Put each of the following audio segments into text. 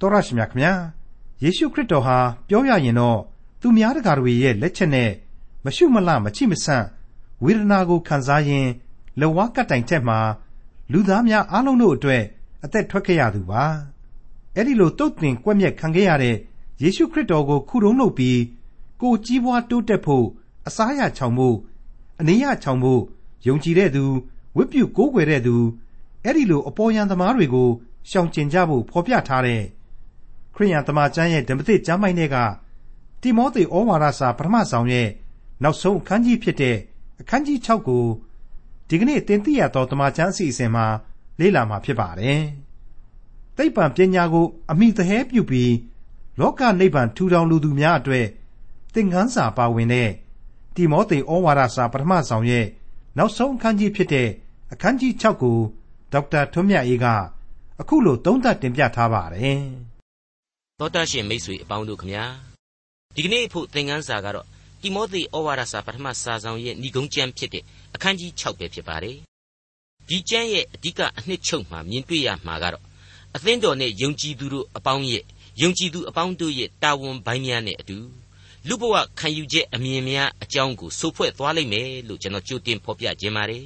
တော်ရရှိမြခင်ဗျာယေရှုခရစ်တော်ဟာပြောရရင်တော့သူများတကာတွေရဲ့လက်ချက်နဲ့မရှုမလမချိမဆန့်ဝေဒနာကိုခံစားရင်းလဝါကတိုင်ထက်မှာလူသားများအားလုံးတို့အတွက်အသက်ထွက်ခဲ့ရသူပါအဲ့ဒီလိုတုတ်တင်ကွက်မြက်ခံခဲ့ရတဲ့ယေရှုခရစ်တော်ကိုခုတုံးလုပ်ပြီးကိုကြီးပွားတိုးတက်ဖို့အစားရချောင်ဖို့အနေရချောင်ဖို့ယုံကြည်တဲ့သူဝိပုကိုးကွယ်တဲ့သူအဲ့ဒီလိုအပေါ်ယံသမားတွေကိုရှောင်ကျဉ်ကြဖို့ဖော်ပြထားတဲ့ ခရိယန်တမန်ကျမ်းရဲ့ဓမ္မသစ်ကျမ်းပိုင်းတွေကတိမောသေဩဝါဒစာပထမဆောင်ရဲ့နောက်ဆုံးအခန်းကြီးဖြစ်တဲ့အခန်းကြီး6ကိုဒီကနေ့တင်ပြရသောတမန်ကျမ်းအစီအစဉ်မှာလေ့လာမှာဖြစ်ပါတယ်။သိပ္ပံပညာကို အမိသဟဲပြုပြီးလောကနိဗ္ဗာန်ထူထောင်လူသူများအတွက်သင်ခန်းစာပါဝင်တဲ့တိမောသေဩဝါဒစာပထမဆောင်ရဲ့နောက်ဆုံးအခန်းကြီးဖြစ်တဲ့အခန်းကြီး6ကိုဒေါက်တာထွန်းမြတ်အေးကအခုလိုသုံးသပ်တင်ပြထားပါတယ်။ သောတာရှင်မိတ်ဆွေအပေါင်းတို့ခမညာဒီကနေ့ဖို့သင်ခန်းစာကတော့တိမောသေဩဝါဒစာပထမစာဆောင်ရဲ့ဏိဂုံးကျမ်းဖြစ်တဲ့အခန်းကြီး6ပဲဖြစ်ပါတယ်။ဒီကျမ်းရဲ့အဓိကအနှစ်ချုပ်မှာမြင်တွေ့ရမှာကတော့အသင်းတော်နဲ့ယုံကြည်သူတို့အပေါင်းရဲ့ယုံကြည်သူအပေါင်းတို့ရဲ့တာဝန်ပိုင်းများနဲ့အတူလူဘဝခံယူချက်အမြင်များအကြောင်းကိုစိုးဖွဲ့သွားလိမ့်မယ်လို့ကျွန်တော်ကြိုတင်ဖော်ပြခြင်းပါတယ်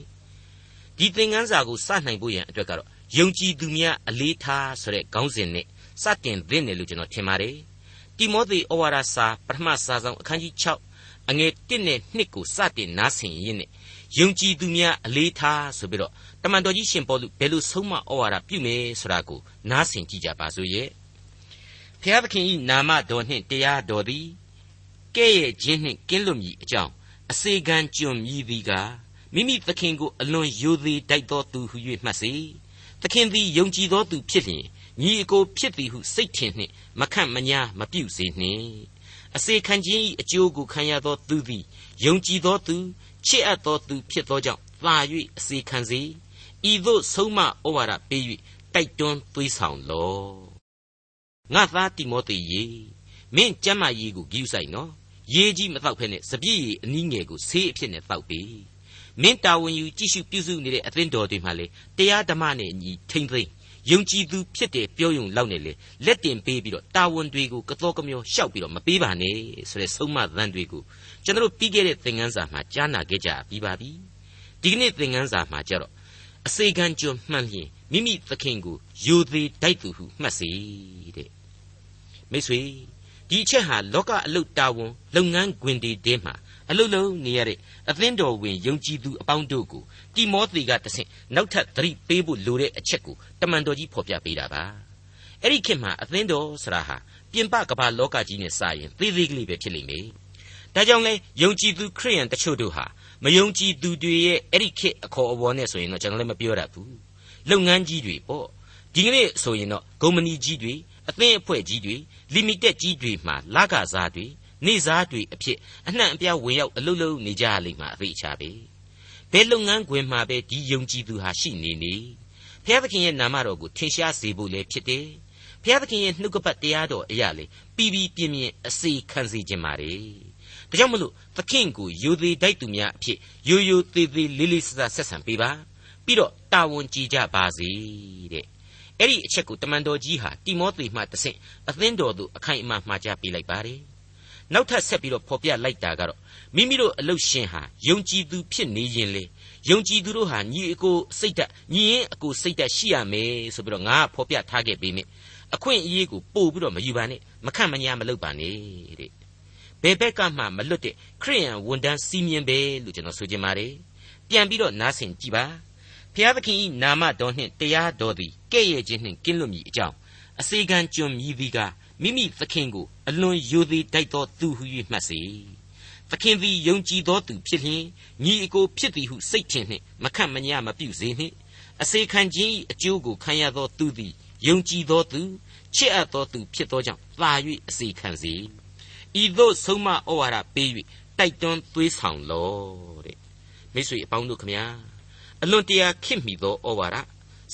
ဒီသင်ခန်းစာကိုစနိုင်ဖို့ရန်အတွက်ကတော့ယုံကြည်သူများအလေးထားဆိုတဲ့ခေါင်းစဉ်နဲ့ စတင်သင့်တယ်လို့ကျွန်တော်ထင်ပါတယ်တိမောသေဩဝါဒစာပထမစာဆောင်အခန်းကြီး6အငယ်1နဲ့2ကိုစတင်နားဆင်ရင်းနဲ့ယုံကြည်သူများအလေးထားဆိုပြီးတော့တမန်တော်ကြီးရှင်ပေါလုဘယ်လိုဆုံးမဩဝါဒပြုမယ်ဆိုတာကိုနားဆင်ကြည့်ကြပါစို့ရဲ့ဖျားသခင်ဤနာမတော်နှင့်တရားတော်သည်ကဲ့ရဲ့ခြင်းနှင့်ကင်းလွတ်မည်အကြောင်းအစေခံကျွန်မြည်သည်ကမိမိသခင်ကိုအလွန်ယိုသေးတိုက်သောသူဟု၍မှတ်စေသခင်သည်ယုံကြည်သောသူဖြစ်လျင် ညီအကိုဖြစ်သည်ဟုစိတ်ထင်နှင့်မခန့်မညာမပြုစေနှင့်အစေခံခြင်း၏အကျိုးကိုခံရသောသူသည်ယုံကြည်သောသူချစ်အပ်သောသူဖြစ်သောကြောင့်သာ၍အစေခံစေဤသို့ဆုံးမဩဝါဒပေး၍တိုက်တွန်းသွေးဆောင်လော့ငါသားတိမောသေယေမင်းကျမ်းမာရေးကိုဂရုစိုက်နော်ရေးကြီးမတော့ဖဲနဲ့စပြည့်ရည်အနည်းငယ်ကိုဆေးအဖြစ်နဲ့တောက်ပြီမင်းတာဝန်ယူကြည့်ရှုပြုစုနေတဲ့အသင်းတော်တွေမှာလေတရားဓမ္မနဲ့အညီထိမ့်သိမ့် ယုံကြည်သူဖြစ်တယ်ပြောယုံလောက်နေလေလက်တင်ပေးပြီးတော့တာဝန်တွေကိုကတော်ကမျောရှောက်ပြီးတော့မပေးပါနဲ့ဆိုတဲ့ဆုံးမသံတွေကိုကျွန်တော်ပြီးခဲ့တဲ့သင်ခန်းစာမှာကြားနာခဲ့ကြပြီးပါပြီဒီကနေ့သင်ခန်းစာမှာကျတော့အစေခံကျွမှန်လျင်မိမိသခင်ကိုယူသေးတိုက်သူဟုမှတ်စေတဲ့မိတ်ဆွေဒီအချက်ဟာလောကအလုတ်တာဝန်လုပ်ငန်းခွင်တွေတဲမှာ အလုတ်လုံးနေရတဲ့အသင်းတော်ဝင်ယုံကြည်သူအပေါင်းတို့ကိုတိမောသေကတဆင့်နောက်ထပ်သတိပေးဖို့လိုတဲ့အချက်ကိုတမန်တော်ကြီးဖော်ပြပေးတာပါအဲ့ဒီခေတ်မှာအသင်းတော်ဆိုတာဟာပြင်ပကမ္ဘာလောကကြီးနဲ့စရင်သေးသေးကလေးပဲဖြစ်လိမ့်မယ်ဒါကြောင့်လဲယုံကြည်သူခရိယန်တချို့တို့ဟာမယုံကြည်သူတွေရဲ့အဲ့ဒီခေတ်အခေါ်အဝေါ်နဲ့ဆိုရင်တော့ကျွန်တော်လည်းမပြောတတ်ဘူးလုပ်ငန်းကြီးတွေပေါ့ဒီကနေ့ဆိုရင်တော့ဂုံမဏီကြီးတွေအသင်းအဖွဲ့ကြီးတွေလီမိတက်ကြီးတွေမှာလကစားတွေ နေစားတွေအဖြစ်အနှံ့အပြားဝင်ရောက်အလုပ်လုပ်နေကြရလိမ့်မှာအသေးချာပဲဘယ်လုပ်ငန်းခွင်မှာပဲဒီယုံကြည်သူဟာရှိနေနေဘုရားသခင်ရဲ့နာမတော်ကိုထင်ရှားစေဖို့လည်းဖြစ်တယ်ဘုရားသခင်ရဲ့နှုတ်ကပတ်တရားတော်အရာလေပြီးပြီးပြင်းပြင်းအစေခံစေခြင်းပါလေဒါကြောင့်မလို့သခင်ကိုယိုသေးတိုက်သူများအဖြစ်ယိုယိုသေးသေးလေးလေးဆဆဆက်ဆံပေးပါပြီးတော့တာဝန်ကြည်ကြပါစေတဲ့အဲ့ဒီအချက်ကိုတမန်တော်ကြီးဟာတိမောသေမှတဆင့်အသင်းတော်သို့အခိုင်အမာမှာကြားပေးလိုက်ပါတယ် နောက်ထပ်ဆက်ပြီးတော့ဖော်ပြလိုက်တာကတော့မိမိတို့အလုရှင်ဟာယုံကြည်သူဖြစ်နေရင်လေယုံကြည်သူတို့ဟာညီအကိုစိတ်ဓာတ်ညီရင်အကိုစိတ်ဓာတ်ရှိရမယ်ဆိုပြီးတော့ငါဖော်ပြထားခဲ့ပေးမယ်အခွင့်အရေးကိုပို့ပြီးတော့မယူပါနဲ့မခန့်မညာမလုပ်ပါနဲ့တဲ့ဘယ်ဘက်ကမှမလွတ်တဲ့ခရိယန်ဝန်တန်းစီမင်းပဲလို့ကျွန်တော်ဆိုချင်ပါတယ်ပြန်ပြီးတော့နားဆင်ကြည့်ပါဖျားသခင်ဤနာမတော်နှင့်တရားတော်သည်ကဲ့ရဲ့ခြင်းနှင့်ကင်းလွတ်မည်အကြောင်းအစေခံကျွန်မြည်သည်က မိမိသခင်ကိုအလွန်ယိုသေးတိုက်သောသူဟု၍မှတ်စေသခင်သည်ယုံကြည်သောသူဖြစ်လျင်ညီအကိုဖြစ်သည်ဟုစိတ်ထင်နှင့်မခန့်မညာမပြုစေနှင့်အစေခံခြင်း၏အကျိုးကိုခံရသောသူသည်ယုံကြည်သောသူချစ်အပ်သောသူဖြစ်သောကြောင့်သာ၍အစေခံစေဤသို့ဆုံးမဩဝါဒပေး၍တိုက်တွန်းသွေးဆောင်လောတဲ့မိတ်ဆွေအပေါင်းတို့ခမညာအလွန်တရာခင်မိသောဩဝါဒ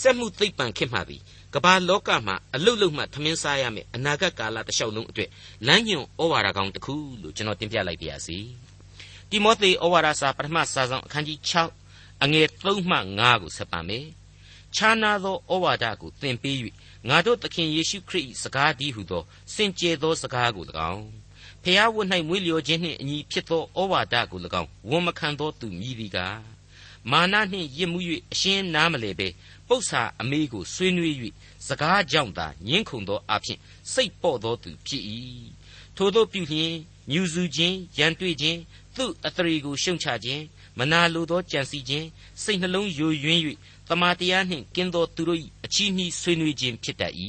စက်မှုသိပ္ပံခင်မှသည် ကမ္ဘာလောကမှာအလုတ်လုတ်မှထမင်းစားရမယ်အနာဂတ်ကာလတစ်လျှောက်လုံးအတွက်လမ်းညွန်ဩဝါဒကောင်းတစ်ခုလို့ကျွန်တော်တင်ပြလိုက်ပါရစေတိမောသေဩဝါဒစာပထမစာဆောင်အခန်းကြီး6အငယ်3မှ5ကိုဆက်ပါမယ်ခြားနာသောဩဝါဒကိုသင်ပေး၍ငါတို့သခင်ယေရှုခရစ်၏စကားတည်းဟုသောစင်ကြယ်သောစကားကို၎င်းဖျားဝတ်၌မွေးလျော်ခြင်းနှင့်အညီဖြစ်သောဩဝါဒကို၎င်းဝန်မခံသောသူမြည်သည်ကား မာနနှင့်ရစ်မှု၍အရှင်းနားမလဲပဲပု္ပ္ပာအမေးကိုဆွေးနွေး၍စကားကြောင့်သာညှင်းခုန်သောအဖြစ်စိတ်ပေါ့သောသူဖြစ်၏ထို့သောပြုလျင်ညူစုခြင်းရန်တွေ့ခြင်းသူ့အသရေကိုရှုံချခြင်းမနာလိုသောကြံစီခြင်းစိတ်နှလုံးယိုယွင်း၍တမာတရားနှင့်ကင်းသောသူတို့၏အချီးနှီးဆွေးနွေးခြင်းဖြစ်တတ်၏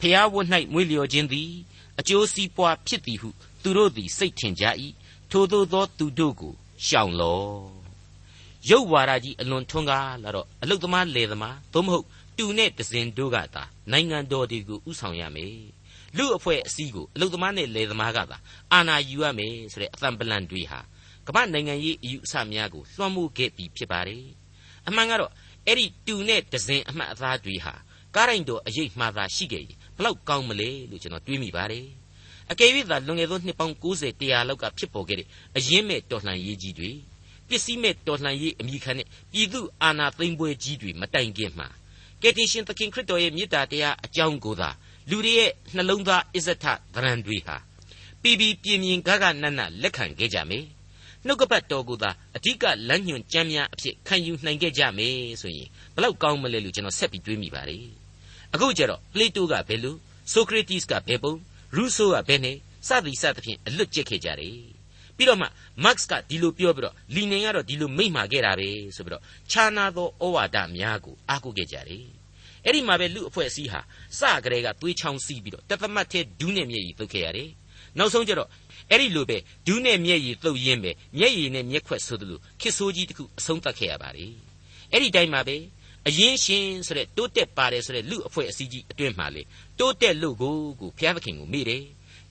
ဖျားဝတ်၌မွေးလျော်ခြင်းသည်အကျိုးစီးပွားဖြစ်သည်ဟုသူတို့သည်စိတ်ထင်ကြ၏ထိုသို့သောသူတို့ကိုရှောင်လော့ ရုပ်ဝါဒကြီးအလွန်ထွန်းကားလာတော့အလုသမားလေသမားသို့မဟုတ်တူနဲ့တစင်တို့ကသာနိုင်ငံတော်တွေကိုဥဆောင်ရမယ်လူအဖွဲ့အစည်းကိုအလုသမားနဲ့လေသမားကသာအာဏာယူရမယ်ဆိုတဲ့အသံပလန်တွေဟာကမ္ဘာနိုင်ငံရေးအယူအဆများကိုလွှမ်းမိုးခဲ့ပြီးဖြစ်ပါတယ်အမှန်ကတော့အဲ့ဒီတူနဲ့ဒဇင်အမှတ်အသားတွေဟာကားရိုင်တော်အရေးမှသာရှိခဲ့ရင်ဘလောက်ကောင်းမလဲလို့ကျွန်တော်တွေးမိပါတယ်အကယ်၍သာလွန်ခဲ့သောနှစ်ပေါင်း90 100လောက်ကဖြစ်ပေါ်ခဲ့တဲ့အရင်းမဲ့တော်လှန်ရေးကြီးတွေ ပစ္စည်းမဲ့တော်လှန်ရေးအမိခံတဲ့ပြည်သူအာဏာသိမ်းပွဲကြီးတွေမတိုင်ခင်မှာကယ်တင်ရှင်သခင်ခရစ်တော်ရဲ့မြစ်တာတရားအကြောင်းကိုသာလူတွေရဲ့နှလုံးသားအစ္စထသရံတွေဟာပြည်ပြည်ပြင်းပြင်းဂဂနနလက်ခံခဲ့ကြမယ်နှုတ်ကပတ်တော်ကိုသာအဓိကလမ်းညွှန်ကြမ်းများအဖြစ်ခံယူနိုင်ခဲ့ကြမယ်ဆိုရင်ဘလောက်ကောင်းမလဲလို့ကျွန်တော်ဆက်ပြီးတွေးမိပါတယ်အခုကျတော့ပလေတိုကဘယ်လိုဆိုကရတီစ်ကဘယ်ပုံရူဆိုကဘယ်နဲ့စသည်စသဖြင့်အလွတ်ကျက်ခဲ့ကြတယ် ပြီးတော့မှမတ်စ်ကဒီလိုပြောပြီးတော့လီနင်ကတော့ဒီလိုမိန့်မာခဲ့တာပဲဆိုပြီးတော့ခြားနာသောဩဝါဒများကိုအားကိုးခဲ့ကြတယ်အဲ့ဒီမှာပဲလူအဖွဲ့အစည်းဟာစကြဲကသွေးချောင်းစီးပြီးတော့တသမတ်ထဲဒူးနဲ့မျက်ရည်သုတ်ခဲ့ရတယ်နောက်ဆုံးကျတော့အဲ့ဒီလိုပဲဒူးနဲ့မျက်ရည်သုတ်ရင်းပဲမျက်ရည်နဲ့မျက်ခွက်ဆိုသလိုခစ်ဆိုးကြီးတစ်ခုအဆုံးသတ်ခဲ့ရပါတယ်အဲ့ဒီတိုင်းမှာပဲအရင်ရှင်ဆိုတဲ့တိုးတက်ပါတယ်ဆိုတဲ့လူအဖွဲ့အစည်းကြီးအတွင်းမှာလေတိုးတက်လို့ကိုကိုဘုရားသခင်ကိုမေ့တယ်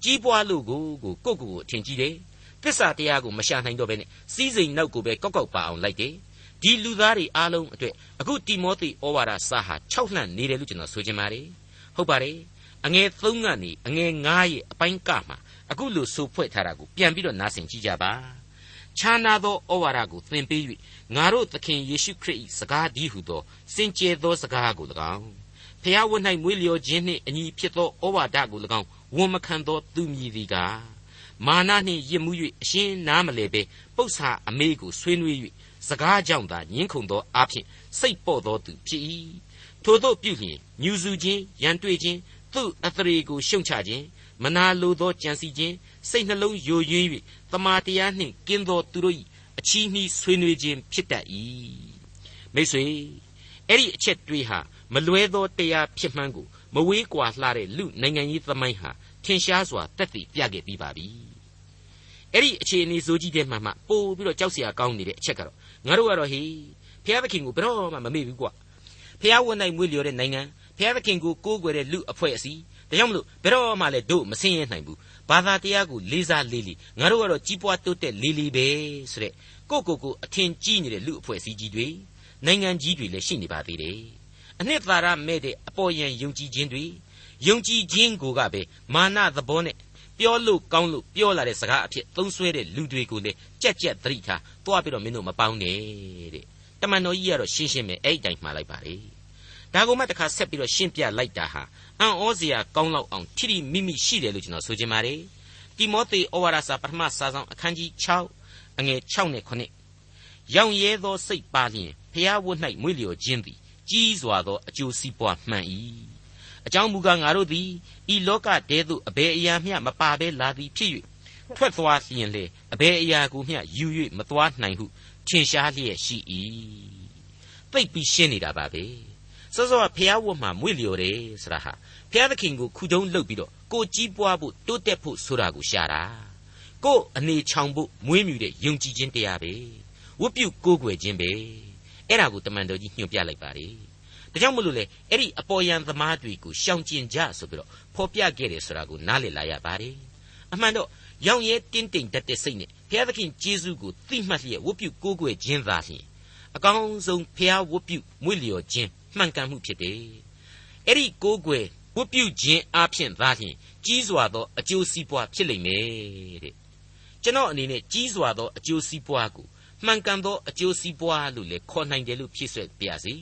ကြီးပွားလို့ကိုကိုကိုကိုကိုအထင်ကြီးတယ် သစ္စာတရားကိုမရှာနိုင်တော့ဘဲနဲ့စီးစိမ်နောက်ကိုပဲကောက်ကောက်ပါအောင်လိုက်တယ်ဒီလူသားတွေအားလုံးအတွက်အခုတိမောသေဩဝါဒစာဟာ၆လှန့်နေတယ်လို့ကျွန်တော်ဆိုချင်ပါတယ်ဟုတ်ပါတယ်အငယ်၃ကနေအငယ်၅ရဲ့အပိုင်းကမှာအခုလိုဆိုဖွဲ့ထားတာကိုပြန်ပြီးတော့နားဆင်ကြည့်ကြပါခြားနာသောဩဝါဒကိုသင်ပေး၍ငါတို့သခင်ယေရှုခရစ်၏စကားဒီဟုသောစင်ကြယ်သောစကားကို၎င်းဖျားဝတ်၌မွေးလျော်ခြင်းနှင့်အညီဖြစ်သောဩဝါဒကို၎င်းဝန်မခံသောသူမည်သည်ကား မာနနှင့်ရစ်မှု၍အရှင်းနားမလဲပဲပု္ပ္ပာအမေးကိုဆွေးနွေး၍စကားကြောင့်သာညှင်းခုန်သောအဖြစ်စိတ်ပေါ့သောသူဖြစ်၏ထို့သောပြုလျင်ညူစုခြင်းရန်တွေ့ခြင်းသူ့အသရေကိုရှုံချခြင်းမနာလိုသောကြံစီခြင်းစိတ်နှလုံးယိုယွင်း၍တမာတရားနှင့်ကင်းသောသူတို့၏အချီးနှီးဆွေးနွေးခြင်းဖြစ်တတ်၏မိတ်ဆွေအဲ့ဒီအချက်တွေးဟာမလွဲသောတရားဖြစ်မှန်းကိုမဝေးကွာလှတဲ့လူနိုင်ငံရေးသမိုင်းဟာထင်ရှားစွာတက်တည်ပြခဲ့ပြီးပါပြီ အဲ့ဒီအခြေအနေဆိုကြီးတဲ့မှမှပို့ပြီးတော့ကြောက်စရာကောင်းနေတဲ့အချက်ကတော့ငါတို့ကတော့ဟေးဖျားသခင်ကိုဘယ်တော့မှမမေ့ဘူးကွာဖျားဝန်နိုင်မွေးလျော်တဲ့နိုင်ငံဖျားသခင်ကိုကိုးကွယ်တဲ့လူအဖွဲ့အစည်းဒါကြောင့်မလို့ဘယ်တော့မှလည်းတို့မစင်းရဲနိုင်ဘူးဘာသာတရားကိုလေးစားလေးလေးငါတို့ကတော့ကြီးပွားတိုးတက်လေးလေးပဲဆိုတဲ့ကိုကိုကိုအထင်ကြီးနေတဲ့လူအဖွဲ့အစည်းကြီးတွေနိုင်ငံကြီးတွေလည်းရှိနေပါသေးတယ်အနှစ်သာရမဲ့တဲ့အပေါ်ယံယုံကြည်ခြင်းတွေယုံကြည်ခြင်းကိုကပဲမာနသဘောနဲ့ ပြောလို့ကောင်းလို့ပြောလာတဲ့စကားအဖြစ်သုံးဆွဲတဲ့လူတွေကိုလည်းကြက်ကြက်သတိထားတွားပြီးတော့မင်းတို့မပေါင်းနဲ့တဲ့တမန်တော်ကြီးကတော့ရှင်းရှင်းပဲအဲ့ဒီတိုင်းမှားလိုက်ပါလေဒါကမှတခါဆက်ပြီးတော့ရှင်းပြလိုက်တာဟာအံ့ဩစရာကောင်းလောက်အောင်ထိထိမိမိရှိတယ်လို့ကျွန်တော်ဆိုချင်ပါတယ်တိမောသေဩဝါဒစာပထမစာဆောင်အခန်းကြီး6အငယ်6နဲ့9ရောင်ရဲသောစိတ်ပါလျင်ဖျားဝတ်၌မွေ့လျော်ခြင်းသည်ကြီးစွာသောအကျိုးစီးပွားမှန်၏ အကြောင်းမူကားငါတို့သည်ဤလောကတဲသို့အဘယ်အရာမျှမပါဘဲလာသည်ဖြစ်၍ထွက်သွားလျင်လေအဘယ်အရာကိုမျှယူ၍မသွားနိုင်ဟုထင်ရှားလျက်ရှိ၏သိပ်ပြီးရှင်းနေတာပါပဲစောစောကဖျားဝတ်မှာမွေ့လျော်တယ်ဆိုတာဟာဖျားသခင်ကိုခုတုံးလုပ်ပြီးတော့ကိုကြီးပွားဖို့တိုးတက်ဖို့ဆိုတာကိုရှာတာကိုအနေချောင်ဖို့မွေးမြူတဲ့ယုံကြည်ခြင်းတရားပဲဝတ်ပြုကိုးကွယ်ခြင်းပဲအဲ့ဒါကိုတမန်တော်ကြီးညွှန်ပြလိုက်ပါလေ ဒါကြောင့်မလို့လေအဲ့ဒီအပေါ်ယံသမားတွေကိုရှောင်ကျင်ကြဆိုပြီးတော့ဖော်ပြခဲ့တယ်ဆိုတာကိုနားလည်လာရပါတယ်အမှန်တော့ရောင်ရဲတင်းတိမ်တတ်တဲ့စိတ်နဲ့ဘုရားသခင်ကျေးဇူးကိုသိမှတ်လျက်ဝတ်ပြုကိုးကွယ်ခြင်းသာလျှင်အကောင်းဆုံးဘုရားဝတ်ပြုမွေ့လျော်ခြင်းမှန်ကန်မှုဖြစ်တယ်အဲ့ဒီကိုးကွယ်ဝတ်ပြုခြင်းအပြင်သာလျှင်ကြီးစွာသောအကျိုးစီးပွားဖြစ်လိမ့်မယ်တဲ့ကျွန်တော်အနေနဲ့ကြီးစွာသောအကျိုးစီးပွားကိုမှန်ကန်သောအကျိုးစီးပွားလို့လေခေါ်နိုင်တယ်လို့ဖြည့်ဆွက်ပါရစေ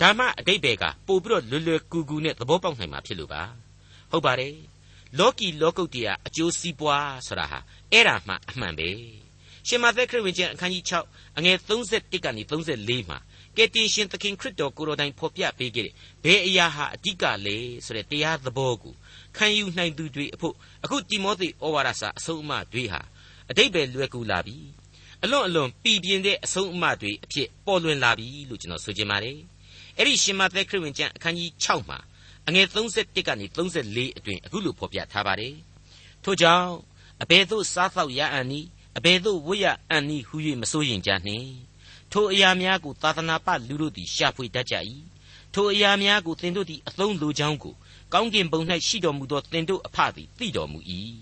ဒါမှအတိတ်ဘယ်ကပို့ပြီးတော့လွယ်လွယ်ကူကူနဲ့သဘောပေါက်နိုင်မှာဖြစ်လို့ပါဟုတ်ပါတယ်လောကီလောကုတ်တရားအကျိုးစီးပွားဆိုတာဟာအဲ့ဒါမှအမှန်ပဲရှင်မသက်ခရစ်ဝင်ကျမ်းအခန်းကြီး6အငယ်31ကနေ34မှာကယ်တင်ရှင်သခင်ခရစ်တော်ကိုယ်တော်တိုင်ဖော်ပြပေးခဲ့တဲ့ဘယ်အရာဟာအဓိကလဲဆိုတဲ့တရားသဘောကိုခံယူနိုင်သူတွေအဖို့အခုတိမောသေဩဝါဒစာအဆုံးအမတွေဟာအတိတ်ပဲလွယ်ကူလာပြီအလွန်အလွန်ပြည်ပြင်းတဲ့အဆုံးအမတွေအဖြစ်ပေါ်လွင်လာပြီလို့ကျွန်တော်ဆိုချင်ပါတယ် အဲ့ဒီရှင်မသက်ခရစ်ဝင်ကျမ်းအခန်းကြီး6မှာအငယ်31ကနေ34အတွင်အခုလိုဖော်ပြထားပါတယ်ထို့ကြောင့်အဘယ်သို့စားသောက်ရအံ့နည်းအဘယ်သို့ဝိရအံ့နည်းဟု၍မစိုးရင်ကြနှင့်ထိုအရာများကိုသာသနာပလူတို့သည်ရှာဖွေတတ်ကြ၏ထိုအရာများကိုသင်တို့သည်အသုံးလိုကြောင်းကိုကောင်းကင်ဘုံ၌ရှိတော်မူသောသင်တို့အဖသည်သိတော်မူ၏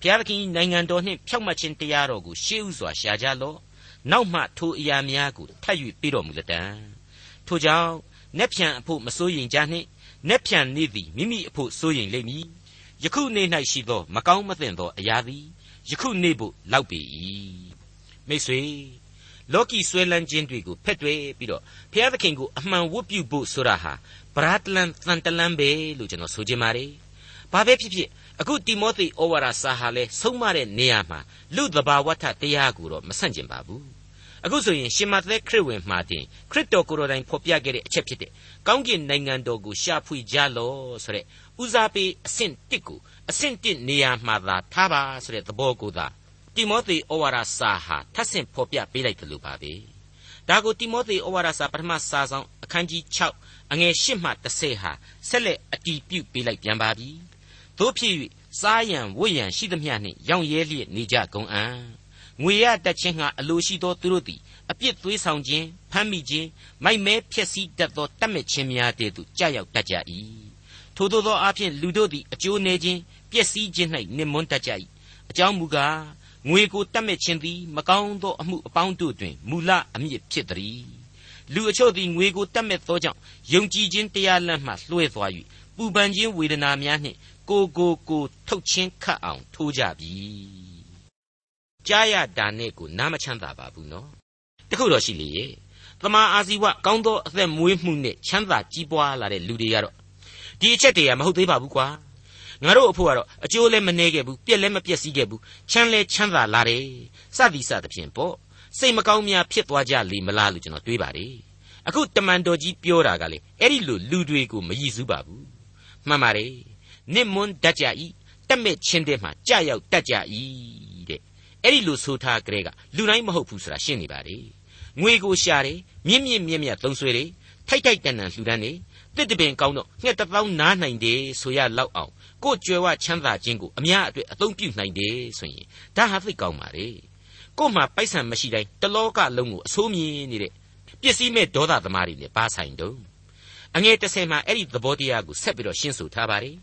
ဘုရားသခင်နိုင်ငံတော်နှင့်ဖြောက်မှတ်ခြင်းတရားတော်ကိုရှေးဥစွာရှာကြလော့နောက်မှထိုအရာများကိုထပ်၍ပြီးတော်မူလတံ ထိုကြောင့်နက်ဖြန်အဖို့မစိုးရင်ကြနှင့်နက်ဖြန်နေ့သည်မိမိအဖို့စိုးရင်လိမ့်မည်ယခုနေ့၌ရှိသောမကောင်းမသင့်သောအရာသည်ယခုနေ့ဖို့လောက်ပေ၏မိတ်ဆွေလောကီဆွဲလန်းခြင်းတွေကိုဖက်တွယ်ပြီးတော့ဘုရားသခင်ကိုအမှန်ဝတ်ပြုဖို့ဆိုတာဟာဗရာတလန်တန်တလန်ပဲလို့ကျွန်တော်ဆိုချင်ပါတယ်။ဘာပဲဖြစ်ဖြစ်အခုတိမောသေဩဝါဒစာဟာလဲဆုံးမတဲ့နေရာမှာလူသဘာဝထတရားကိုတော့မဆန့်ကျင်ပါဘူး။ အခုဆိုရင်ရှင်မသက်ခရစ်ဝင်မှာတင်ခရစ်တော်ကိုယ်တော်တိုင်ဖော်ပြခဲ့တဲ့အချက်ဖြစ်တဲ့ကောင်းကင်နိုင်ငံတော်ကိုရှာဖွေကြလောဆိုတဲ့ဦးစားပေးအဆင့်တစ်ကိုအဆင့်တစ်နေရာမှာသာထားပါဆိုတဲ့သဘောကိုသာတိမောသေဩဝါဒစာဟာထပ်ဆင့်ဖော်ပြပေးလိုက်တယ်လို့ပါပဲဒါကိုတိမောသေဩဝါဒစာပထမစာဆောင်အခန်းကြီး6အငယ်8မှ10ဟာဆက်လက်အတီးပြုတ်ပေးလိုက်ပြန်ပါပြီတို့ဖြစ်၍စားရန်ဝတ်ရန်ရှိသမျှနှင့်ရောင်ရဲလျက်နေကြကုန်အံ့ ငွေရတက်ခြင်းဟာအလိုရှိသောသူတို့သည်အပြစ်သွေးဆောင်ခြင်းဖမ်းမိခြင်းမိုက်မဲဖျက်ဆီးတတ်သောတတ်မဲ့ခြင်းများတည်းသို့ကြာရောက်တတ်ကြ၏ထို့သောသောအဖြစ်လူတို့သည်အကျိုးနေခြင်းပျက်စီးခြင်း၌နှင်မွန်းတတ်ကြ၏အကြောင်းမူကားငွေကိုတတ်မဲ့ခြင်းသည်မကောင်းသောအမှုအပေါင်းတို့တွင်မူလအမြစ်ဖြစ်သည်လူအချို့သည်ငွေကိုတတ်မဲ့သောကြောင့်ယုံကြည်ခြင်းတရားလမ်းမှလွှဲသွား၍ပူပန်ခြင်းဝေဒနာများနှင့်ကိုကိုကိုထုတ်ချင်းခတ်အောင်ထိုးကြပြီ ကြားရတာနဲ့ကိုနားမချမ်းသာပါဘူးနော်တခုတော့ရှိလေရဲ့တမာအာဇီဝကောင်းသောအသက်မွေးမှုနဲ့ချမ်းသာကြီးပွားလာတဲ့လူတွေကတော့ဒီအချက်တွေကမဟုတ်သေးပါဘူးကွာငါတို့အဖို့ကတော့အကျိုးလည်းမနှဲခဲ့ဘူးပြက်လည်းမပြက်စီးခဲ့ဘူးချမ်းလည်းချမ်းသာလာတယ်စသည်စသဖြင့်ပေါ့စိတ်မကောင်းများဖြစ်သွားကြလေမလားလို့ကျွန်တော်တွေးပါတယ်အခုတမန်တော်ကြီးပြောတာကလေအဲ့ဒီလိုလူတွေကိုမရည်စူးပါဘူးမှန်ပါတယ်နစ်မွန်းတတ်ကြ၏တက်မဲ့ချင်းတဲ့မှာကြာရောက်တတ်ကြ၏တဲ့ အဲ့ဒီလိုဆိုထားကြတဲ့ကလူတိုင်းမဟုတ်ဘူးဆိုတာရှင်းနေပါလေငွေကိုရှာတယ်မြင့်မြင့်မြင့်မြတ်သုံးဆွဲတယ်ထိုက်ထိုက်တန်တန်လှူဒန်းတယ်တစ်တပင်ကောင်းတော့ငှက်တစ်ပေါင်းနားနိုင်တယ်ဆိုရလောက်အောင်ကိုကြွယ်ဝချမ်းသာခြင်းကိုအများအတွက်အသုံးပြုနိုင်တယ်ဆိုရင်ဒါဟာသိကောင်းပါလေကို့မှာပိုက်ဆံမရှိတိုင်းတလောကလုံးကိုအဆိုးမြင်နေတဲ့ပစ္စည်းမဲ့ဒေါသသမားတွေနဲ့ပါဆိုင်တော့အငယ်30မှာအဲ့ဒီသဘောတရားကိုဆက်ပြီးတော့ရှင်းဆိုထားပါတယ်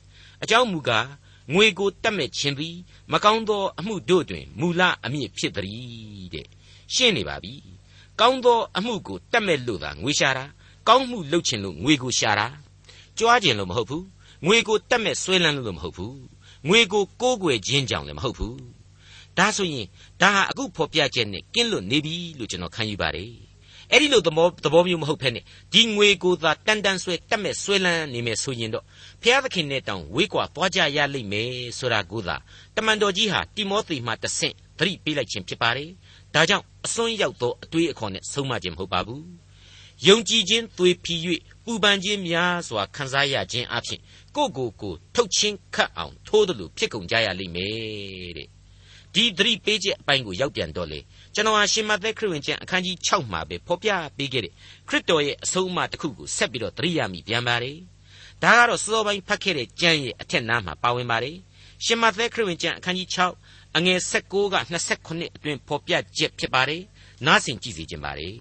အကြောင်းမူကားငွေကိုတတ်မဲ့ခြင်းသည် မကောင်းသောအမှုတို့တွင်မူလအမြင့်ဖြစ်သည်တဲ့ရှင်းနေပါပြီကောင်းသောအမှုကိုတတ်မဲ့လို့သာငွေရှာတာကောင်းမှုလုပ်ခြင်းလို့ငွေကိုရှာတာကြွားခြင်းလို့မဟုတ်ဘူးငွေကိုတတ်မဲ့ဆွဲလန်းလို့မဟုတ်ဘူးငွေကိုကိုးကွယ်ခြင်းကြောင့်လည်းမဟုတ်ဘူးဒါဆိုရင်ဒါဟာအခုဖော်ပြချက်နဲ့ကင်းလွတ်နေပြီလို့ကျွန်တော်ခံယူပါတယ် အဲ့ဒီလိုသဘောသဘောမျိုးမဟုတ်ဖ ೇನೆ ဒီငွေကိုသာတန်တန်ဆွဲတတ်မဲ့ဆွဲလန်းနေမယ်ဆိုရင်တော့ဖျားသခင်နဲ့တောင်ဝေးကွာသွားကြရလိမ့်မယ်ဆိုတာကိုသာတမန်တော်ကြီးဟာတိမောသေမှတဆင့်သတိပေးလိုက်ခြင်းဖြစ်ပါတယ်ဒါကြောင့်အစွန်းရောက်သောအတွေးအခေါ်နဲ့ဆုံးမခြင်းမဟုတ်ပါဘူးယုံကြည်ခြင်းသွေဖီ၍ပူပန်ခြင်းများစွာခံစားရခြင်းအပြင်ကိုကိုကိုထုတ်ချင်းခတ်အောင်ထိုးတယ်လို့ဖြစ်ကုန်ကြရလိမ့်မယ်တဲ့ဒီသတိပေးချက်အပိုင်းကိုရောက်ပြန်တော့လေ ကျွန်တော်ဟာရှင်မသက်ခရစ်ဝင်ကျမ်းအခန်းကြီး6မှာပဲဖော်ပြပေးခဲ့တဲ့ခရစ်တော်ရဲ့အဆုံးအမတစ်ခုကိုဆက်ပြီးတော့သတိရမိပြန်ပါတယ်ဒါကတော့စောပိုင်းဖတ်ခဲ့တဲ့ကျမ်းရဲ့အထက်နားမှာပါဝင်ပါတယ်ရှင်မသက်ခရစ်ဝင်ကျမ်းအခန်းကြီး6အငယ်16က29အတွင်ဖော်ပြချက်ဖြစ်ပါတယ်နားဆင်ကြည့်စီခြင်းပါတယ်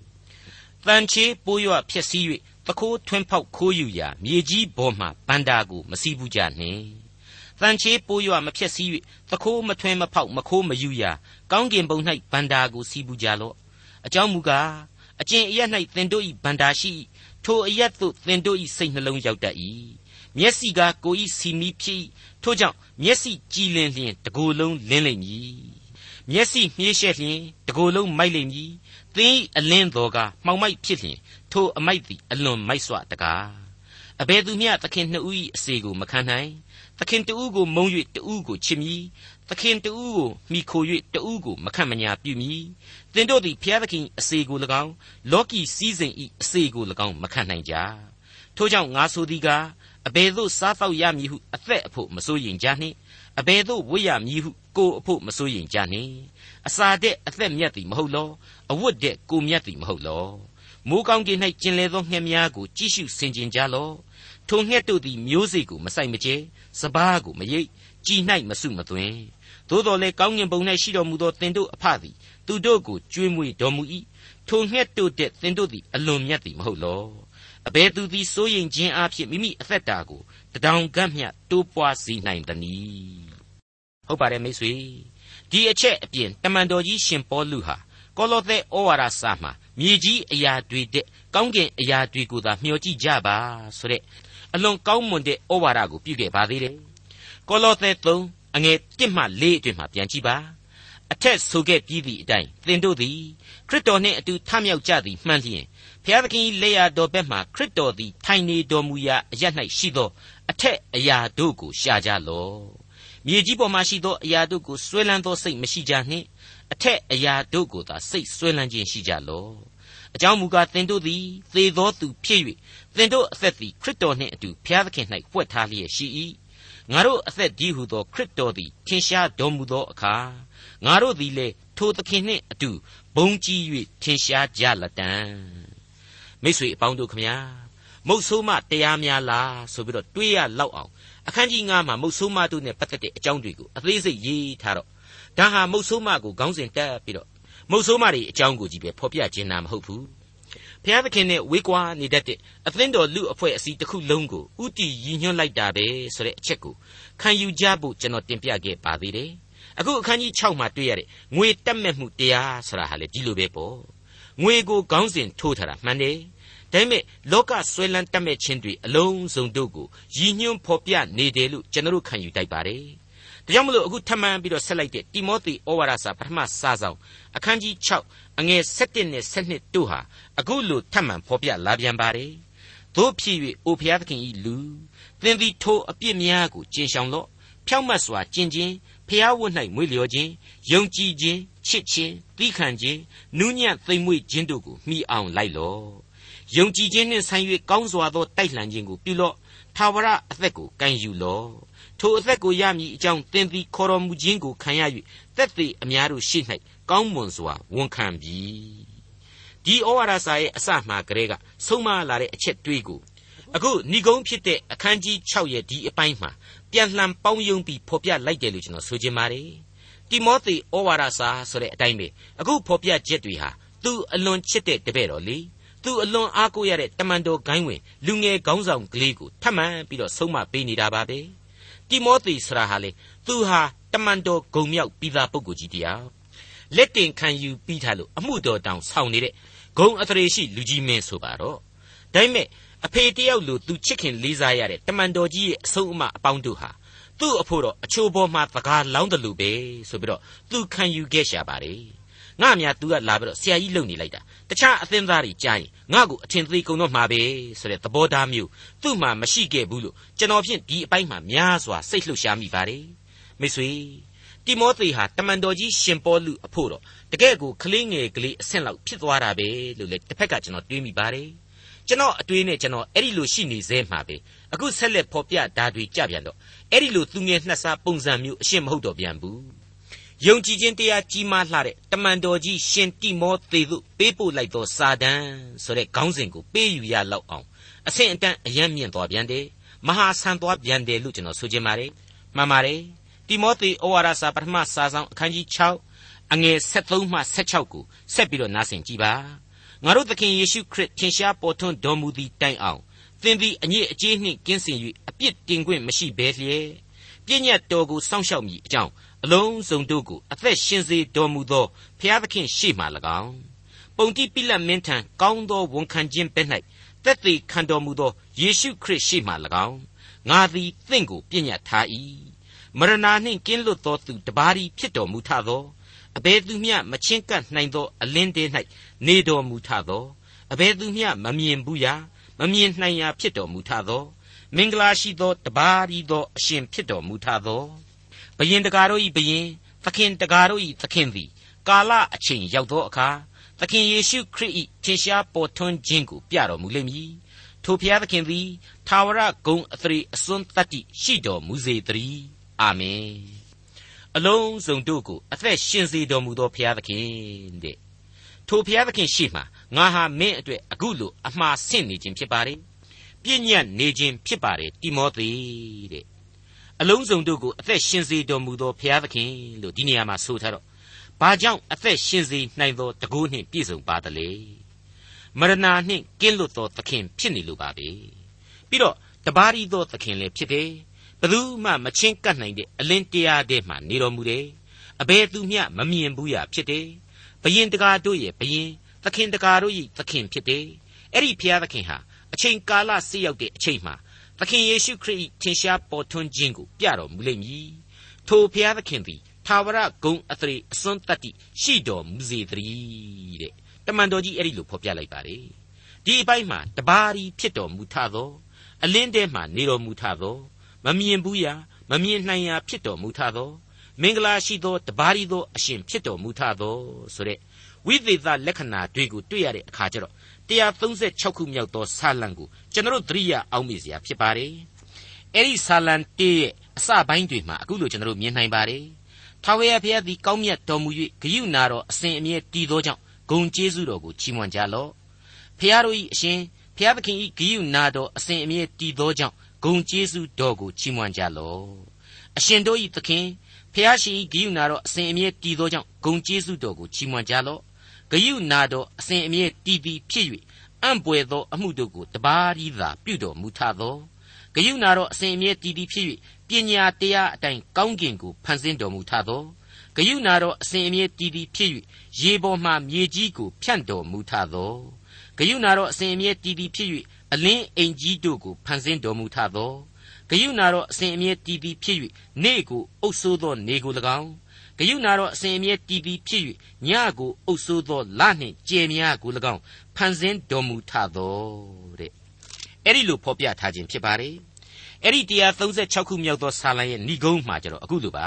တန်ချေပိုးရွဖြစ်စည်း၍တခိုးထွင်းဖောက်ခိုးယူရာမြေကြီးပေါ်မှဗန္တာကိုမစီးဘူးကြနှင့် တန်ချေပိုးရွမဖြစ်စည်း၍တခိုးမထွင်းမဖောက်မခိုးမယူရာကောင်းကင်ဘုံ၌ဗန္တာကိုစီးဘူးကြလော့အကြောင်းမူကားအကျင့်အရ၌သင်တို့၏ဗန္တာရှိထိုအရက်သို့သင်တို့၏စိတ်နှလုံးရောက်တတ်၏မျက်စိကကို၏စီမီဖြစ်ထို့ကြောင့်မျက်စိကြည်လင်လျင်တကိုယ်လုံးလင်းလိမ့်မည်မျက်စိမြှေးရှက်လျင်တကိုယ်လုံးမိုက်လိမ့်မည်သင်၏အလင်းတော်ကမှောင်မိုက်ဖြစ်လျင်ထိုအမိုက်သည်အလွန်မိုက်စွာတကားအဘယ်သူမျှသခင်နှစ်ဦး၏အစေကိုမခံနိုင် သခင်တဦးကိုမုံ၍တဦးကိုချစ်မည်သခင်တဦးကိုမိခို၍တဦးကိုမခန့်မညာပြုမည်သင်တို့သည်ဖျားသခင်အစေကို၎င်းလောကီစည်းစိမ်၏အစေကို၎င်းမခံနိုင်ကြထို့ကြောင့်ငါဆိုသည်ကားအဘယ်သို့စားတော့ရမည်ဟုအသက်အဖို့မစိုးရင်ကြနှင့်အဘယ်သို့ဝိရမည်ဟုကိုအဖို့မစိုးရင်ကြနှင့်အစာတဲ့အသက်မြတ်သည်မဟုတ်လောအဝတ်တဲ့ကိုမြတ်သည်မဟုတ်လောမိုးကောင်းကင်၌ကျင်လေသောငှက်များကိုကြည့်ရှုဆင်ခြင်ကြလော့ထိုငှက်တို့သည်မျိုးစေ့ကိုမဆိုင်မကျဲ စပားကိုမရိပ်ကြည်၌မစုမသွင်းသို့တော်လည်းကောင်းငင်ဘုံ၌ရှိတော်မူသောသင်တို့အဖသည်သူတို့ကိုကြွေးမွေတော်မူ၏ထိုငှက်တို့တဲ့သင်တို့သည်အလွန်မြတ်သည်မဟုတ်လောအဘယ်သူသည်စိုးရင်ခြင်းအဖြစ်မိမိအသက်တာကိုတဒေါင်ကန့်မြတိုးပွားစေနိုင်သနည်းဟုတ်ပါတယ်မိတ်ဆွေဒီအချက်အပြင်တမန်တော်ကြီးရှင်ပေါလုဟာကောလောသဲဩဝါဒစာမှာမြေကြီးအရာတွေတဲ့ကောင်းကင်အရာတွေကိုသာမျှော်ကြည့်ကြပါဆိုတဲ့ အလွန်ကောင်းမွန်တဲ့ဩဝါဒကိုပြုခဲ့ပါသေးတယ်ကောလောသဲ3အငယ်1မှ4အတွင်မှပြန်ကြည့်ပါအထက်ဆိုခဲ့ပြီးသည့်အတိုင်းသင်တို့သည်ခရစ်တော်နှင့်အတူထမြောက်ကြသည်မှန်လျင်ဘုရားသခင်လက်ရတော်ဘက်မှခရစ်တော်သည်ထိုင်နေတော်မူရာအရ၌ရှိသောအထက်အရာတို့ကိုရှာကြလော့မြေကြီးပေါ်မှာရှိသောအရာတို့ကိုဆွဲလန်းသောစိတ်မရှိကြနှင့်အထက်အရာတို့ကိုသာစိတ်ဆွဲလန်းခြင်းရှိကြလော့အကြောင်းမူကားသင်တို့သည်သေသောသူဖြစ်၍ သင်တို့အသက်သည်ခရစ်တော်နှင့်အတူဘုရားသခင်၌ပွက်ထားလျက်ရှိ၏ငါတို့အသက်ကြီးဟုသောခရစ်တော်သည်ထင်ရှားတော်မူသောအခါငါတို့သည်လည်းထိုသခင်နှင့်အတူဘုံကြီး၍ထင်ရှားကြလတံမိတ်ဆွေအပေါင်းတို့ခမညာမုတ်ဆိုးမတရားများလားဆိုပြီးတော့တွေးရလောက်အောင်အခန်းကြီး9မှာမုတ်ဆိုးမတို့နဲ့ပတ်သက်တဲ့အကြောင်းတွေကိုအသေးစိတ်ရေးထားတော့ဒါဟာမုတ်ဆိုးမကိုခေါင်းစဉ်တက်ပြီးတော့မုတ်ဆိုးမတွေအကြောင်းကိုကြည့်ပဲဖော်ပြခြင်းနာမဟုတ်ဘူး ဘုရားသခင်နဲ့ဝေးကွာနေတတ်တဲ့အသင်းတော်လူအဖွဲ့အစည်းတစ်ခုလုံးကိုဥတီရည်ညွှန်းလိုက်တာပဲဆိုတဲ့အချက်ကိုခံယူကြဖို့ကျွန်တော်တင်ပြခဲ့ပါသေးတယ်အခုအခန်းကြီး6မှာတွေ့ရတဲ့ငွေတက်မဲ့မှုတရားဆိုတာဟာလေဒီလိုပဲပေါ့ငွေကိုခေါင်းစဉ်ထိုးထားတာမှန်တယ်ဒါပေမဲ့လောကဆွဲလန်းတတ်မဲ့ခြင်းတွေအလုံးစုံတို့ကိုရည်ညွှန်းဖော်ပြနေတယ်လို့ကျွန်တော်ခံယူတိုက်ပါတယ် ဒါကြောင့်မလို့အခုထပ်မံပြီးတော့ဆက်လိုက်တဲ့တိမောသေဩဝါဒစာပထမစာဆောင်အခန်းကြီး6အငယ်7နဲ့7တို့ဟာအခုလိုထပ်မံဖော်ပြလာပြန်ပါတယ်တို့ဖြစ်၍အိုဖျားသခင်ဤလူသင်သည်ထိုအပြစ်များကိုကျင်ဆောင်လော့ဖြောင့်မတ်စွာကျင့်ခြင်းဖျားဝတ်၌မွေ့လျော်ခြင်းယုံကြည်ခြင်းချစ်ခြင်းသီးခံခြင်းနူးညံ့သိမ်မွေ့ခြင်းတို့ကိုမိအောင်လိုက်လော့ယုံကြည်ခြင်းနှင့်ဆိုင်၍ကောင်းစွာသောတိုက်လှန်ခြင်းကိုပြုလော့ ထာဝရအသက်ကိုကံယူလော့ထိုအသက်ကိုရမည်အကြောင်းသင်သည်ခေါ်တော်မူခြင်းကိုခံရ၍သက်သေအများတို့ရှိ၌ကောင်းမွန်စွာဝန်ခံပြီဒီဩဝါဒစာရဲ့အစမှကလေးကဆုံးမလာတဲ့အချက်တွေးကိုအခုဏိဂုံးဖြစ်တဲ့အခန်းကြီး6ရဲ့ဒီအပိုင်းမှာပြန်လှန်ပေါင်းယုံပြီးဖော်ပြလိုက်တယ်လို့ကျွန်တော်ဆိုချင်ပါတယ်တိမောသေဩဝါဒစာဆိုတဲ့အတိုင်းပဲအခုဖော်ပြချက်တွေဟာသူအလွန်ချစ်တဲ့တပည့်တော်လေ သူအလွန်အားကိုးရတဲ့တမန်တော်ဂိုင်းဝင်လူငယ်ခေါင်းဆောင်ကလေးကိုထပ်မံပြီးတော့ဆုံးမပေးနေတာပါပဲတိမောသေဆရာဟာလေသူဟာတမန်တော်ဂုံမြောက်ပြီးသားပုဂ္ဂိုလ်ကြီးတရားလက်တင်ခံယူပြီးထားလို့အမှုတော်တောင်ဆောင်နေတဲ့ဂုံအထရေရှိလူကြီးမင်းဆိုပါတော့ဒါပေမဲ့အဖေတယောက်လိုသူချစ်ခင်လေးစားရတဲ့တမန်တော်ကြီးရဲ့အဆုံးအမအပေါင်းတို့ဟာသူ့အဖို့တော့အချိုးပေါ်မှာသကားလောင်းတယ်လို့ပဲဆိုပြီးတော့သူခံယူခဲ့ရှာပါတယ် ငါများ तू ကလာပြီးတော့ဆရာကြီးလုံနေလိုက်တာတခြားအသင်းသားတွေကြားရင်ငါ့ကိုအထင်သေးကုန်တော့မှာပဲဆိုတဲ့သဘောထားမျိုးသူ့မှာမရှိခဲ့ဘူးလို့ကျွန်တော်ဖြင့်ဒီအပိုင်းမှာများစွာစိတ်လှုပ်ရှားမိပါတယ်မိတ်ဆွေတိမောသေဟာတမန်တော်ကြီးရှင်ပေါလုအဖို့တော့တကယ့်ကိုကလေးငယ်ကလေးအဆင့်လောက်ဖြစ်သွားတာပဲလို့လေတစ်ဖက်ကကျွန်တော်တွေးမိပါတယ်ကျွန်တော်အတွေးနဲ့ကျွန်တော်အဲ့ဒီလိုရှိနေသေးမှာပဲအခုဆက်လက်ဖော်ပြဓာတ်တွေကြပြန်တော့အဲ့ဒီလိုသူငယ်နှက်စားပုံစံမျိုးအရှင်းမဟုတ်တော့ပြန်ဘူး ယုံကြည်ခြင်းတရားကြီးမားလှတဲ့တမန်တော်ကြီးရှင်တိမောသေတို့ပေးပို့လိုက်သောစာတန်ဆိုတဲ့ခေါင်းစဉ်ကိုပေးယူရလောက်အောင်အဆင့်အတန်းအယံမြင့်သွားပြန်တယ်မဟာဆန်သွားပြန်တယ်လို့ကျွန်တော်ဆိုချင်ပါတယ်မှန်ပါတယ်တိမောသေဩဝါဒစာပထမစာဆောင်အခန်းကြီး6အငယ်73မှ76ကိုဆက်ပြီးတော့နားဆင်ကြည့်ပါငါတို့သခင်ယေရှုခရစ်ထင်ရှားပေါ်ထွန်းတော်မူသည့်တိုင်အောင်သင်သည်အညစ်အကြေးနှင့်ကင်းစင်၍အပြစ်တင်ခွင့်မရှိဘဲလျက်ပြည့်ညတ်တော်ကိုစောင့်ရှောက်မိအကြောင်း အလုံးစုံတို့ကိုအသက်ရှင်စေတော်မူသောဖျားသခင်ရှေ့မှ၎င်းပုံတိပိလတ်မင်းထံကောင်းသောဝန်ခံခြင်းပဲ၌သက်သေခံတော်မူသောယေရှုခရစ်ရှေ့မှ၎င်းငါသည်သင်ကိုပြည့်ညတ်ထား၏မရဏနှင့်ကင်းလွတ်သောသူတပါးသည်ဖြစ်တော်မူထသောအဘယ်သူမျှမချင်းကပ်နိုင်သောအလင်းတဲ၌နေတော်မူထသောအဘယ်သူမျှမမြင်ဘူးရာမမြင်နိုင်ရာဖြစ်တော်မူထသောမင်္ဂလာရှိသောတပါးရီသောအရှင်ဖြစ်တော်မူထသော ဘယင်တကာတို့၏ဘယင်သခင်တကာတို့၏သခင်သည်ကာလအချိန်ရောက်သောအခါသခင်ယေရှုခရစ်၏ထင်ရှားပေါ်ထွန်းခြင်းကိုပြတော်မူလိမ့်မည်ထိုဖျားသခင်သည်သာဝရဂုံအသရေအစွန်းတတ္တိရှိတော်မူစေတည်းအာမင်အလုံးစုံတို့ကိုအသက်ရှင်စေတော်မူသောဖျားသခင်တဲ့ထိုဖျားသခင်ရှိမှငါဟာမင်းအတွက်အခုလိုအမှားဆင့်နေခြင်းဖြစ်ပါတယ်ပြည့်ညတ်နေခြင်းဖြစ်ပါတယ်တိမောသေတဲ့ အလုံးစုံတို့ကိုအသက်ရှင်စေတော်မူသောဖျားသခင်လို့ဒီနေရာမှာဆိုထားတော့ဘာကြောင့်အသက်ရှင်စေနိုင်သောတကူနှင့်ပြည့်စုံပါသလဲမရဏနှင့်ကင်းလွတ်သောသခင်ဖြစ်နေလို့ပါပဲပြီးတော့တပါးရီသောသခင်လည်းဖြစ်တယ်ဘယ်သူမှမချင်းကပ်နိုင်တဲ့အလင်းတရားထဲမှာနေတော်မူတယ်အဘယ်သူမျှမမြင်ဘူးရဖြစ်တယ်ဘယင်တကာတို့ရဲ့ဘယင်သခင်တကာတို့၏သခင်ဖြစ်တယ်အဲ့ဒီဘုရားသခင်ဟာအချိန်ကာလဆက်ရောက်တဲ့အချိန်မှာ သခင်ယေရှုခရစ်ထင်ရှားပေါ်ထွန်းခြင်းကိုပြတော်မူလိမ့်မည်ထိုဘုရားသခင်သည်သာဝရဂုံအသရေအစွန်းတတ္တိရှိတော်မူစေတည်းတဲ့တမန်တော်ကြီးအဲ့ဒီလိုဖော်ပြလိုက်ပါတယ်ဒီအပိုင်းမှာတပါးရီဖြစ်တော်မူထသောအလင်းထဲမှာနေတော်မူထသောမမြင်ဘူးရာမမြင်နိုင်ရာဖြစ်တော်မူထသောမင်္ဂလာရှိသောတပါးရီသောအရှင်ဖြစ်တော်မူထသောဆိုတဲ့ဝိသေသလက္ခဏာတွေကိုတွေ့ရတဲ့အခါကျတော့ 136ခုမြောက်သောဆာလံကိုကျွန်တော်သတိရအောင်မိစရာဖြစ်ပါတယ်အဲ့ဒီဆာလံတေးရဲ့အစပိုင်းတွေမှာအခုလိုကျွန်တော်မြင်နိုင်ပါတယ်ထာဝရဘုရားသည်ကောင်းမြတ်တော်မူ၍ဂရုဏာတော်အစဉ်အမြဲတည်သောကြောင့်ဂုံကျေးဇူးတော်ကိုချီးမွမ်းကြလော့ဖျားတို့၏အရှင်ဖျားသခင်၏ဂိယုနာတော်အစဉ်အမြဲတည်သောကြောင့်ဂုံကျေးဇူးတော်ကိုချီးမွမ်းကြလော့အရှင်တို့၏သခင်ဖျားရှင်၏ဂိယုနာတော်အစဉ်အမြဲတည်သောကြောင့်ဂုံကျေးဇူးတော်ကိုချီးမွမ်းကြလော့ ဂယုနာတော်အစဉ်အမြဲတည်တည်ဖြစ်၍အံ့ပွေသောအမှုတို့ကိုတပါးရီသာပြုတော်မူထသောဂယုနာတော်အစဉ်အမြဲတည်တည်ဖြစ်၍ပညာတရားအတိုင်းကောင်းကင်ကိုဖန်ဆင်းတော်မူထသောဂယုနာတော်အစဉ်အမြဲတည်တည်ဖြစ်၍ရေပေါ်မှမြေကြီးကိုဖြန့်တော်မူထသောဂယုနာတော်အစဉ်အမြဲတည်တည်ဖြစ်၍အလင်းအိမ်ကြီးတို့ကိုဖန်ဆင်းတော်မူထသောဂယုနာတော်အစဉ်အမြဲတည်တည်ဖြစ်၍နေကိုအုပ်ဆိုးသောနေကို၎င်း ဂယုနာတော်အစဉ်အမြဲတည်တည်ဖြစ်၍ညကိုအုပ်ဆိုးသောလနှင့်ကြယ်များကို၎င်းဖန်ဆင်းတော်မူထသောတဲ့အဲ့ဒီလိုဖော်ပြထားခြင်းဖြစ်ပါတယ်အဲ့ဒီ136ခုမြောက်သောဆာလံရဲ့ဏိဂုံးမှာကျတော့အခုလိုပါ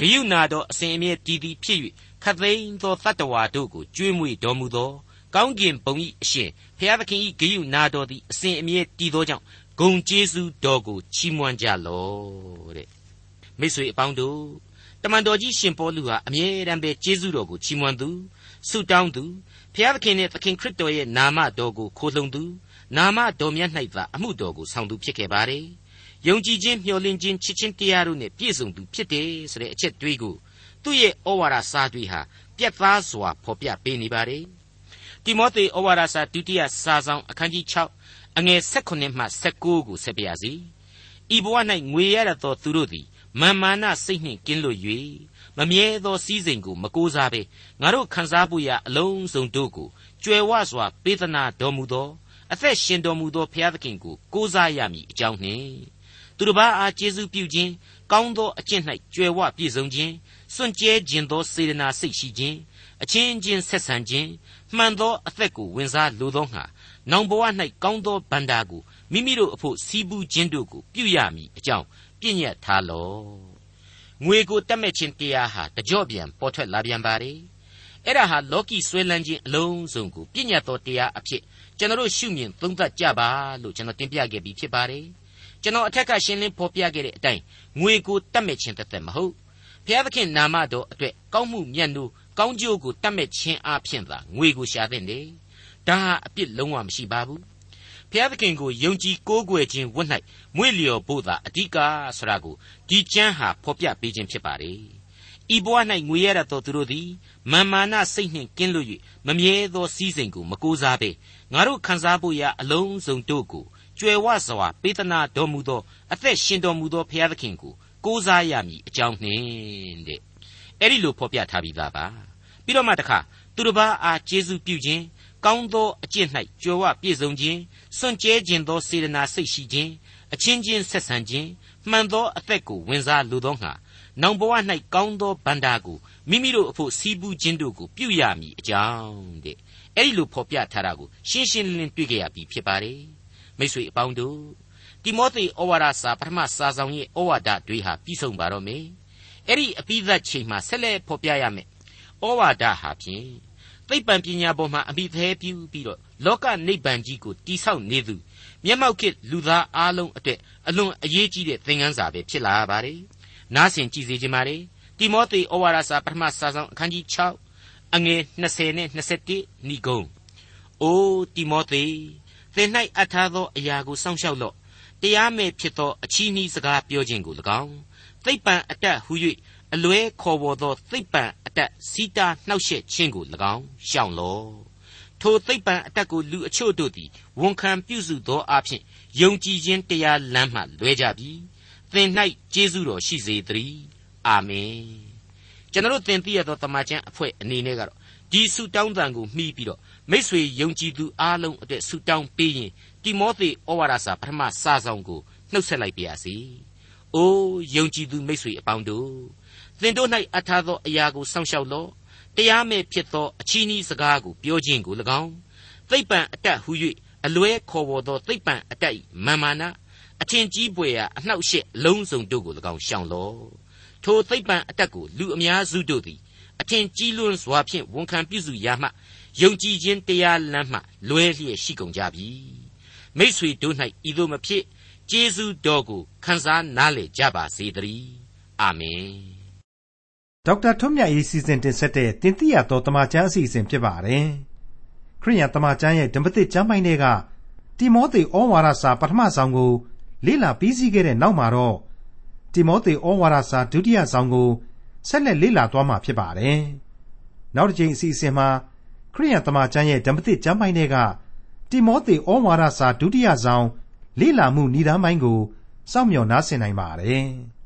ဂယုနာတော်အစဉ်အမြဲတည်တည်ဖြစ်၍ခသိန်းသောတတ္တဝါတို့ကိုကျွေးမွေတော်မူသောကောင်းကင်ဘုံ၏အရှင်ဖျားသခင်၏ဂယုနာတော်သည်အစဉ်အမြဲတည်သောကြောင့်ဂုံကျေးဇူးတော်ကိုချီးမွမ်းကြလော့တဲ့မိတ်ဆွေအပေါင်းတို့တ မန်တော်ကြီးရှင်ပေါလုဟာအမြဲတမ်းပဲကျေးဇူးတော်ကိုချီးမွမ်းသူဆုတောင်းသူဖျားသခင်နဲ့သခင်ခရစ်တော်ရဲ့နာမတော်ကိုခိုလှုံသူနာမတော်မြတ်၌သာအမှုတော်ကိုဆောင်သူဖြစ်ခဲ့ပါတယ်ယုံကြည်ခြင်းမျှော်လင့်ခြင်းချစ်ခြင်းတရားတို့နဲ့ပြည့်စုံသူဖြစ်တယ်ဆိုတဲ့အချက်တွေးကိုသူ့ရဲ့ဩဝါဒစာတွေဟာပြတ်သားစွာဖော်ပြပေးနေပါတယ်တိမောသေဩဝါဒစာဒုတိယစာဆောင်အခန်းကြီး6အငယ်16မှ19ကိုဆက်ပြရစီဤဘဝ၌ငွေရတတ်သောသူတို့သည် မာမာနစိတ်နှင့်ကင်းလွတ်၍မမြဲသောစည်းစိမ်ကိုမကိုးစားဘဲငါတို့ခံစားဖို့ရအလုံးစုံတို့ကိုကြွယ်ဝစွာပေးသနာတော်မူသောအသက်ရှင်တော်မူသောဘုရားသခင်ကိုကိုးစားရမည်အကြောင်းနှင့်သူတစ်ပါးအားကျေးဇူးပြုခြင်းကောင်းသောအကျင့်၌ကြွယ်ဝပြည့်စုံခြင်းစွန့်ကြဲခြင်းသောစေတနာစိတ်ရှိခြင်းအချင်းချင်းဆက်ဆံခြင်းမှန်သောအသက်ကိုဝင်စားလိုသောငါနောင်ဘဝ၌ကောင်းသောဗန္တာကိုမိမိတို့အဖို့စီးပူးခြင်းတို့ကိုပြုရမည်အကြောင်း ပြည့်ညတ်ထားလော့ငွေကိုတတ်မဲ့ခြင်းတရားဟာတကြော့ပြန်ပေါ်ထွက်လာပြန်ပါ रे အဲ့ဒါဟာလောကီဆွဲလန်းခြင်းအလုံးစုံကိုပြည့်ညတ်သောတရားအဖြစ်ကျွန်တော်ရှုမြင်သုံးသပ်ကြပါလို့ကျွန်တော်တင်ပြခဲ့ပြီးဖြစ်ပါတယ်ကျွန်တော်အထက်ကရှင်းလင်းဖော်ပြခဲ့တဲ့အတိုင်းငွေကိုတတ်မဲ့ခြင်းတသက်မဟုတ်ဘုရားသခင်နာမတော်အတွက်ကောင်းမှုမြတ်လို့ကောင်းကျိုးကိုတတ်မဲ့ခြင်းအပြင်သာငွေကိုရှာတဲ့တယ်ဒါဟာအပြစ်လုံးဝမရှိပါဘူး ဖျားသခင်ကိုယုံကြည်ကိုးကွယ်ခြင်းဝတ်၌မွေ့လျော်ဖို့သာအဓိကဆိုတာကိုဒီကျမ်းဟာဖော်ပြပေးခြင်းဖြစ်ပါလေဤဘဝ၌ငွေရတတ်သောသူတို့သည်မာမာနစိတ်နှင့်ကင်းလွတ်၍မမြဲသောစည်းစိမ်ကိုမကိုးစားဘဲငါတို့ခံစားဖို့ရာအလုံးစုံတို့ကိုကြွယ်ဝစွာပေးသနာတော်မူသောအသက်ရှင်တော်မူသောဘုရားသခင်ကိုကိုးစားရမည်အကြောင်းနှင့်တဲ့အဲ့ဒီလိုဖော်ပြထားပြီးသားပါပြီးတော့မှတခါသူတစ်ပါးအားကျေးဇူးပြုခြင်း ကောင်းသောအကျင့်၌ကြွယ်ဝပြည့်စုံခြင်းစွန့်ကြဲခြင်းသောစေတနာစိတ်ရှိခြင်းအချင်းချင်းဆက်ဆံခြင်းမှန်သောအသက်ကိုဝင်စားလိုသောငါနောင်ဘဝ၌ကောင်းသောဗန္တာကိုမိမိတို့အဖို့စီးပူးခြင်းတို့ကိုပြုရမည်အကြောင်းတဲ့အဲ့ဒီလိုဖော်ပြထားတာကိုရှင်းရှင်းလင်းလင်းတွေ့ကြရပြီဖြစ်ပါတယ်မိတ်ဆွေအပေါင်းတို့တိမောသေဩဝါဒစာပထမစာဆောင်ရဲ့ဩဝါဒတွေဟာပြီးဆုံးပါတော့မယ်အဲ့ဒီအပိသက်ချိန်မှာဆက်လက်ဖော်ပြရမယ်ဩဝါဒဟာဖြင့် သိပ္ပံပညာပေါ်မှာအမိသေးပြုပြီးတော့လောကနိဗ္ဗာန်ကြီးကိုတိဆောက်နေသူမျက်မှောက်ခေလူသားအားလုံးအတွက်အလွန်အရေးကြီးတဲ့သင်ခန်းစာပဲဖြစ်လာပါတယ်နားဆင်ကြည့်စေချင်ပါတယ်တိမောသေဩဝါဒစာပထမစာဆောင်အခန်းကြီး6အငယ်20နဲ့21ဏိဂုံးအိုတိမောသေသင်၌အထားသောအရာကိုစောင့်ရှောက်လော့တရားမဲ့ဖြစ်သောအချီးနှီးစကားပြောခြင်းကို၎င်းသိပ္ပံအတတ်ဟု၍ အလွဲခေါ်ဝေါ်သောသိပ္ပံအတတ်စီတာနှောက်ယှက်ခြင်းကို၎င်းရှောင်လော့ထိုသိပ္ပံအတတ်ကိုလူအချို့တို့သည်ဝန်ခံပြုစုသောအဖြစ်ယုံကြည်ခြင်းတရားလမ်းမှလွဲကြပြီသင်၌ကျေးဇူးတော်ရှိစေတည်းအာမင်ကျွန်တော်သင်သိရသောတမန်ကျန်အဖွဲ့အနေနဲ့ကတော့ဒီဆုတောင်းတန်ကိုမှီးပြီးတော့မိษွေယုံကြည်သူအားလုံးအတွက်ဆုတောင်းပေးရင်တိမောသေဩဝါဒစာပထမစာဆောင်ကိုနှုတ်ဆက်လိုက်ပါရစေ။အိုးယုံကြည်သူမိษွေအပေါင်းတို့ သင်တို့၌အထားသောအရာကိုစောင့်ရှောက်လော့တရားမဲ့ဖြစ်သောအချီးနှီးစကားကိုပြောခြင်းကို၎င်းသိပ္ပံအတတ်ဟု၍အလွဲခေါ်ပေါ်သောသိပ္ပံအတတ်မာမာနအထင်ကြီးပွေရာအနှောက်အယှက်အလုံးစုံတို့ကို၎င်းရှောင်လော့ထိုသိပ္ပံအတတ်ကိုလူအများစုတို့သည်အထင်ကြီးလွန်းစွာဖြင့်ဝန်ခံပြုစုရမှယုံကြည်ခြင်းတရားလမ်းမှလွဲလျက်ရှိကုန်ကြပြီမိษွေတို့၌ဤသို့မဖြစ်ကျေးဇူးတော်ကိုခံစားနားလေကြပါစေတည်းအာမင် ဒေါက်တာထွန်းမြတ်ရေးစီစဉ်တင်ဆက်တဲ့တင်ပြတော်တမချန်းအစီအစဉ်ဖြစ်ပါတယ်ခရိယန်တမချန်းရဲ့ဓမ္မသစ်ကျမ်းပိုင်းတွေကတိမောသေဩဝါဒစာပထမဆောင်ကို လေ့လာပြီးစီးခဲ့တဲ့နောက်မှာတော့တိမောသေဩဝါဒစာဒုတိယဆောင်ကိုဆက်လက်လေ့လာသွားမှာဖြစ်ပါတယ်နောက်တစ်ချိန်အစီအစဉ်မှာခရိယန်တမန်ကျမ်းရဲ့ဓမ္မသစ်ကျမ်းပိုင်းတွေကတိမောသေဩဝါဒစာဒုတိယဆောင်လေ့လာမှုဏ္ဍာန်းပိုင်းကိုစောင့်မျှော်နားဆင်နိုင်ပါတယ်။